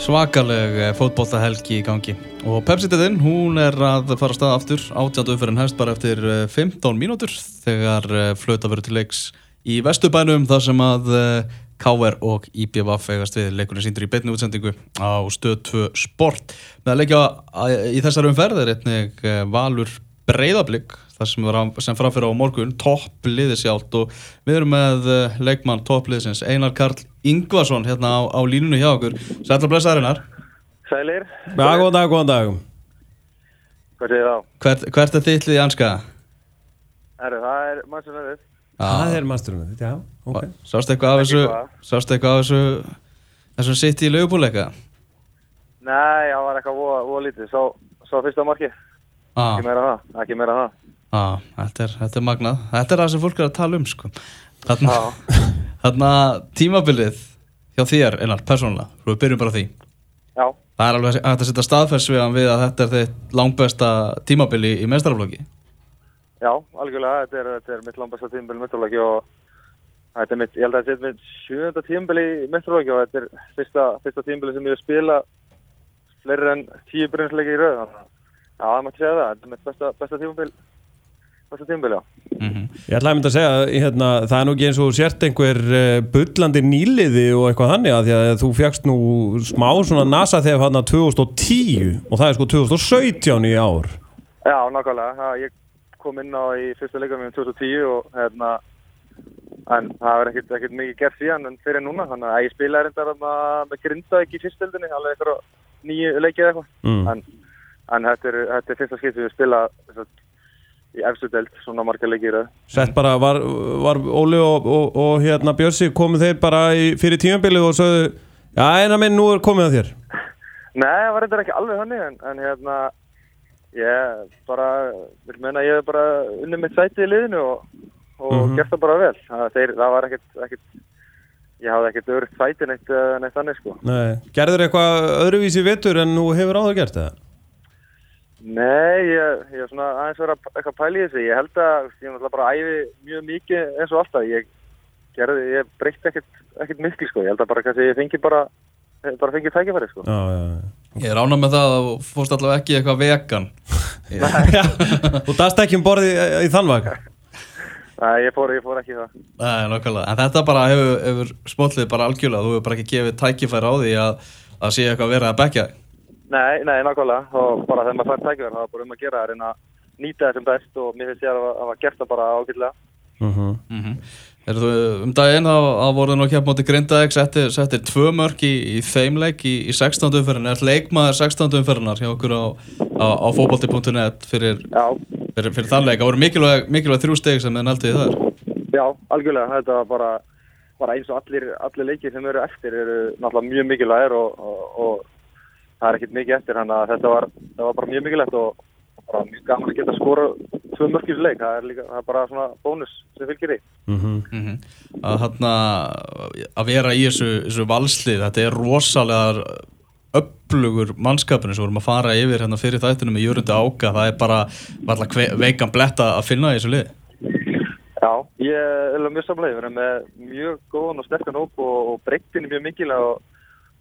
svakaleg fótbolltahelgi í gangi og Pepsi-ditinn, hún er að fara stað aftur, átjándu umferðin hefst bara eftir 15 mínútur þegar flöta verður til leiks í Vestubænum þar sem að K.R. og IBVF eigast við leikurinn síndur í beitni útsendingu á stöð 2 sport með að leikja í þessar umferð er einnig Valur Breiðablík þar sem, sem framfyrir á morgun toppliði sjálft. Og við erum með leikmann toppliðsins Einar Karl Ingvarsson hérna á, á línunu hjá okkur. Sætla blessaðarinnar Sælir. Já, góðan dag, góðan dag. Hvað séð þá? Hvert, hvert er þittlið í anska? Herru, það er mannsturnöfið Það er mannsturnöfið, já, ok. Sástu eitthvað af þessu Sástu eitthvað af þessu þessum sitt í lögubúleika? Nei, það var eitthvað óa lítið Sá, sá fyrsta marki ah. Ekki meira það, ekki meira það ah, þetta, er, þetta er magnað. Þetta er það sem fólk er að tala um sko. Þarna, þarna tímabilið hjá þér, einar, persónulega Við byrjum bara því. Já. Það er alveg að setja staðferðsvegan við að þetta er þitt langbæsta tímabili í mestaraflokki Já, algjörlega, þetta er, þetta er mitt langbæsta tímabili í mestaraflokki og þetta er mitt, ég held að þetta er mitt sjönda tímabili í mestaraflokki og þetta er fyrsta, fyrsta tímabili sem ég hef spila fleiri en tíu brynsleiki í rauð að Já, það mætti segja það, þetta er mitt besta, besta tímabili besta tímabili, já Mm -hmm. Ég ætlaði að mynda að segja hérna, það er nú ekki eins og sért einhver bullandi nýliði og eitthvað þannig að því að þú fjagst nú smá svona NASA þegar hann að 2010 og það er sko 2017 í ár Já, nákvæmlega, ég kom inn á í fyrsta leikum í 2010 og hérna en það var ekkert, ekkert mikið gert síðan en fyrir núna, þannig að ég spilaði reyndar með grinda ekki í fyrstöldinni alveg eitthvað nýju leikið eitthvað mm. en, en þetta er, þetta er fyrsta skipt við spila í efstu delt, svona marga leikir Sett bara, var, var Óli og, og, og hérna Björsi komið þeir bara í, fyrir tímabilið og sögðu já, eina minn, nú er komið að þér Nei, það var eitthvað ekki alveg þannig en, en hérna ég bara, vil meina ég hef bara unnið mitt sæti í liðinu og, og mm -hmm. gert það bara vel það, þeir, það var ekkert, ekkert ég hafði ekkert öðru sæti neitt, neitt þannig sko Nei, gerður eitthvað öðruvísi vittur en nú hefur áður gert það? Nei, ég, ég er svona aðeins verið að eitthvað pæli þessi. Ég held að ég er náttúrulega bara að æfi mjög mikið eins og alltaf. Ég gerði, ég breytti ekkert, ekkert miklu sko. Ég held að bara kannski ég fengi bara, bara fengi tækifæri sko. Já, já, já. Ég er ánað með það að þú fórst allavega ekki eitthvað vegan. Þú dast ekki um borði í, í þannvaka? Nei, ég fór, ég fór ekki það. Nei, nokkvæmlega. En þetta bara hefur, hefur smollið bara algjörlega. Þú hefur bara ekki gefið tækifæri á því að, að sé eitthvað verið að bekja þig. Nei, nei, nákvæmlega og bara þegar maður fær tækverð það er bara um að gera það, reyna að nýta þessum best og mér finnst ég að hafa gert það bara ákveðlega uh -huh. uh -huh. Þú, um daginn þá voruð nú kemur motið Grindavík settir, settir tvö mörg í, í þeimleik í, í 16. umferðin er leikmaður 16. umferðinar hjá okkur á, á, á fókbalti.net fyrir, fyrir, fyrir þann leik það voru mikilvæg, mikilvæg þrjú steg sem þið næltið þar Já, algjörlega, þetta var bara, bara eins og allir, allir leikir sem eru eftir eru náttúrulega mjög mikilvægir og, og, og það er ekkert mikið eftir hann að þetta var, var bara mjög mikilvægt og bara mjög gaman að geta skora tvö mörkjus leik, það er, líka, það er bara svona bónus sem fylgir í mm -hmm. Mm -hmm. að, hana, að vera í þessu, þessu valslið þetta er rosalega upplugur mannskapinu sem vorum að fara yfir hérna fyrir þættinu með Jörgundi Áka. Það er bara veikan bletta að finna í þessu lið Já, ég er mjög samlega, við erum með mjög góðan og sterkan hóp og, og breytin er mjög mikilvæg og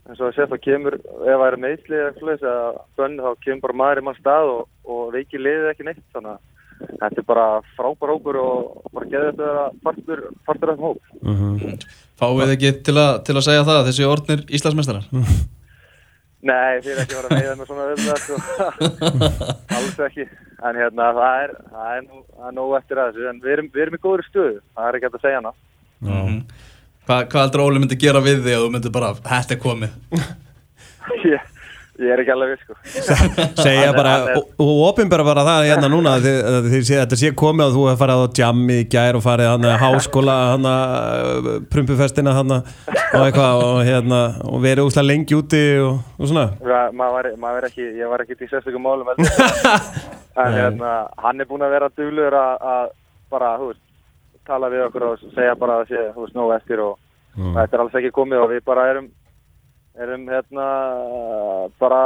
eins og að segja þá kemur, ef það er meðslið eða bönn þá kemur bara maður í mann stað og, og veiki liðið ekki neitt þannig að þetta er bara frábær hókur og bara geði þetta að fartur, fartur af hóp uh -huh. Fáið þið ekki til að, til að segja það þessi orðnir Íslandsmeistarar? Nei, er ekki verið að veiða með svona öðvitað sko. alls ekki en hérna það er, það er, nú, það er nóg eftir að þessu en við erum, við erum í góður stuðu það er ekki hægt að segja hana uh -huh. Hva, hvað heldur Óli myndi gera við þig og þú myndi bara, hætti er komið? ég, ég er ekki alveg við sko. Segja bara, og ofinbæra bara það hérna núna, því, því, því, þetta sé komið að þú hefði farið á jammi í gær og farið hann að háskóla, hann að prumpufestina hann að og eitthvað og hérna, og verið úslega lengi úti og, og svona. Ja, maður var ekki, ég var ekki til sérstökum málum en hérna, hann er búin að vera dugluður að bara, þú veist, tala við okkur og segja bara að það sé, þú veist, nógu eftir og mm. þetta er alls ekki komið og við bara erum erum hérna bara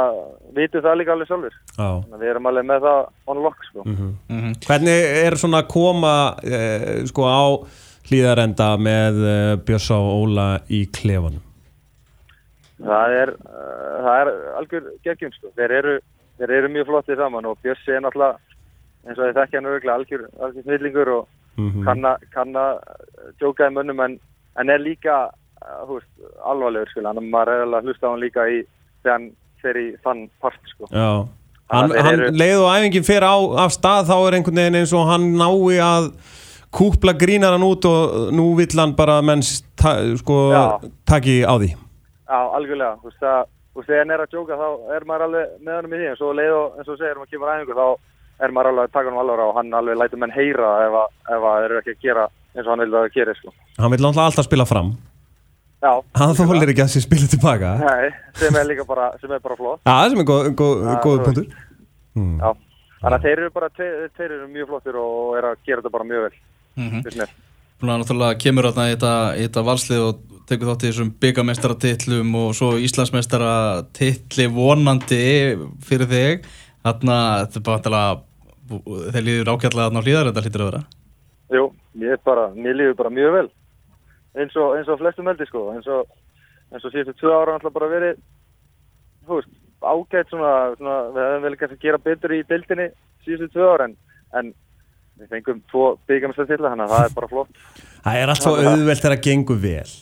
vitum það líka alveg sjálfur við erum alveg með það on lock sko. mm -hmm. Mm -hmm. Hvernig er svona að koma eh, sko á hlýðarenda með eh, Björsa og Óla í klefanum? það er, uh, það er algjör geggjum sko. Þeir eru, þeir eru mjög flottið saman og Bjössi er náttúrulega eins og þið þekkja hann öruglega algjör, algjör snillingur og mm -hmm. kann að kann að djóka í mönnum en, en er líka uh, húst, alvarlegur sko. Að maður er alveg að hlusta á hann líka í þegar hann fer í þann part sko. Já, hann, hann eru... leið og æfingin fer á af stað þá er einhvern veginn eins og hann nái að kúpla grínar hann út og nú vill hann bara menns ta, sko, taki á því Já, algjörlega, þú veist það veist, þegar hann er að djóka þá er maður alveg með hann í því, en svo leið og eins og segir maður kemur aðeingur, þá er maður alveg að taka hann alveg á og hann alveg lætur menn heyra ef það eru ekki að gera eins og hann vil að gera, sko. Hann vil alltaf spila fram. Já. Hann þólir ekki að sé spila tilbaka. Nei, sem er líka bara, sem er bara flott. Já, sem er góð, góð, góð punktur. Hmm. Já, þannig að þeir eru bara þeir eru mjög flottir og er að gera þetta bara mjög vel mm -hmm. Þannig að náttúrulega kemur þarna í þetta, þetta valslið og tekur þátt í þessum byggamestaratillum og svo Íslandsmestaratilli vonandi fyrir þig. Þarna þetta er bara þeir líður ákjallega þarna á hlýðar þetta hlýttir að vera. Jú, mér, bara, mér líður bara mjög vel eins og, eins og flestum veldi sko eins og, eins og síðustu tvö ára alltaf bara verið veist, ágætt svona, svona við hefum vel kannski að gera betur í bildinni síðustu tvö ára en, en við fengum tvo byggamestaratilla þannig að það er bara flott Það er alltaf auðvelt þegar það gengur vel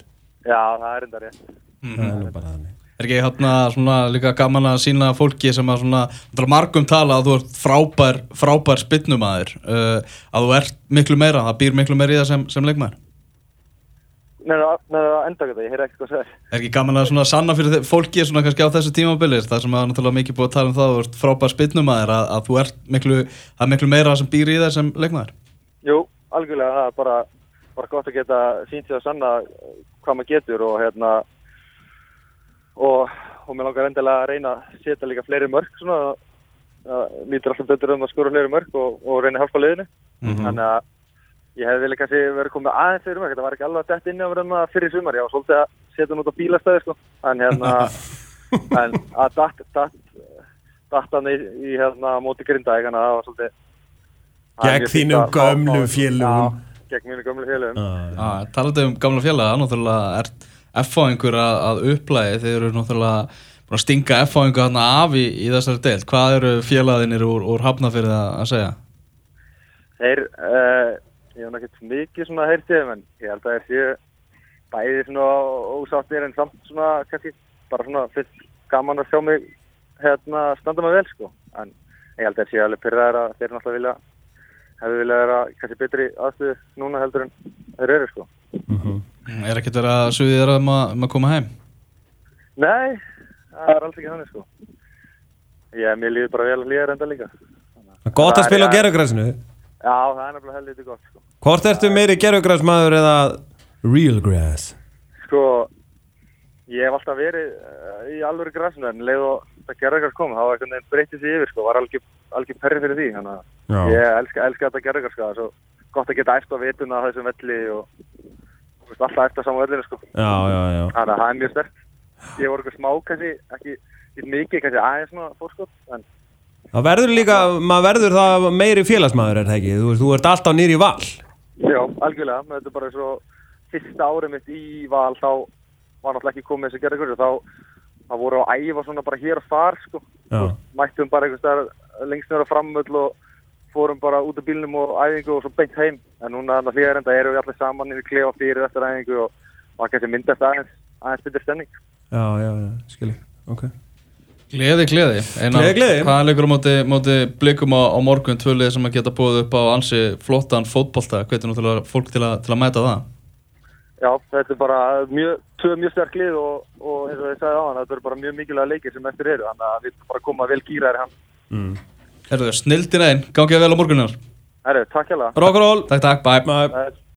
Já, það er enda rétt. Mm. Það er bara þannig. Er ekki hérna svona líka gaman að sína fólki sem að svona, margum tala að þú ert frábær, frábær spinnumæður, uh, að þú ert miklu meira, það býr miklu meira í það sem, sem leikmæður? Nei, það er enda ekki það, ég heyr ekki hvað það er. Er ekki gaman að svona sanna fyrir fólki svona kannski á þessu tímabilir, það sem að náttúrulega mikið búið að tala um það að þú ert frábær spinnumæður, að, að þú ert miklu, það er miklu meira sem býr í það sem leikmæður? Jú, algjörlega, það er bara, bara gott að geta sínt því að sanna hvað maður getur og hérna og, mér langar endilega að reyna að setja líka fleiri mörg svona. Það lítur alltaf betur um að skóra fleiri mörg og, og reyna að hjálpa liðinu. Mm -hmm. þannig að ég hef vilja kannski verið komið aðeins fyrir mörg þetta var ekki alveg dætt inn á verðum fyrir sumar. Ég var svolítið að setja hún út á bílastæði sko. en hérna en að datt datt datt hann í, í hérna móti grinda þannig að það var svolítið Gegn þínum gömlu félugum gegn mínu gamla félagum Talandi um gamla félaga, náttúrulega er F-fáingur að, að upplæði þeir eru náttúrulega búin að stinga F-fáingu hérna af í, í þessari deilt hvað eru félaginir úr, úr hafnafyrði að segja? Þeir uh, ég hef náttúrulega mikið svona heyrtið en ég held að þeir séu bæði svona ósáttir en samt svona kannski bara svona fyrst gaman að sjá mig hérna standa mig vel sko en ég held að þeir séu alveg pyrraðar að þeir náttúrulega vilja hefur viljað vera kannski betri aðstöðu núna heldur en þeir eru sko. Mm -hmm. Er ekkert verið að suðið þér um að, um að koma heim? Nei, það er alls ekki þannig sko. Ég, mér líður bara vel að hlýja reynda líka. Gott að spila á gerðugræsinu? Já, það er nefnilega heldur gott sko. Hvort ertu meiri gerðugræsmaður eða real grass? Sko, ég hef alltaf verið eh, í alvöru græsinu en leið og það gerðugræs kom, þá var einhvern veginn breytið sér yfir sko, var algjör, algjör perri fyrir því, þannig að Já. Ég elska, elska þetta gerðingar sko, það er svo gott að geta eftir að vituna þessum velli og alltaf eftir að sama vellinu sko. Já, já, já. Þannig að það er mjög sterk. Ég voru eitthvað smá kannski, ekki, ekki mikið, kannski aðeins svona fórskott, en... Það verður líka, maður verður það meiri félagsmaður er það ekki, þú, þú ert alltaf nýri í val. Já, algjörlega, þetta er bara svo fyrsta árið mitt í val, þá var náttúrulega ekki komið þessi gerðingur, þá, þá voru á æfa svona bara hér og þar sko, mættum bara einhvers lengst nýra framöll og fórum bara út af bílnum og æfingu og svo beint heim. En núna þannig að hlýjar enda erum við allir saman yfir klefa fyrir eftir æfingu og það kannski myndast aðeins aðeins byrja stemning. Já, já, já, skilji, ok. Gleði, gleði. Gleði, gleði. Hvað leikur á móti, móti blikum á, á morgun? Tvölið sem að geta búið upp á ansi flottan fótbolta, hvað er náttúrulega fólk til að, til að mæta það? Já, þetta er bara mjög, tvö mjög sterk lið og, og eins og ég sagði á hann, þetta er bara mjög mikilvæga leikir sem eftir eru, þannig að við bara koma vel gýraðir hann mm. Herðu, snildin einn, gangið vel á morgunar Herðu, takk hjá það Rókuról, takk takk, bye, bye.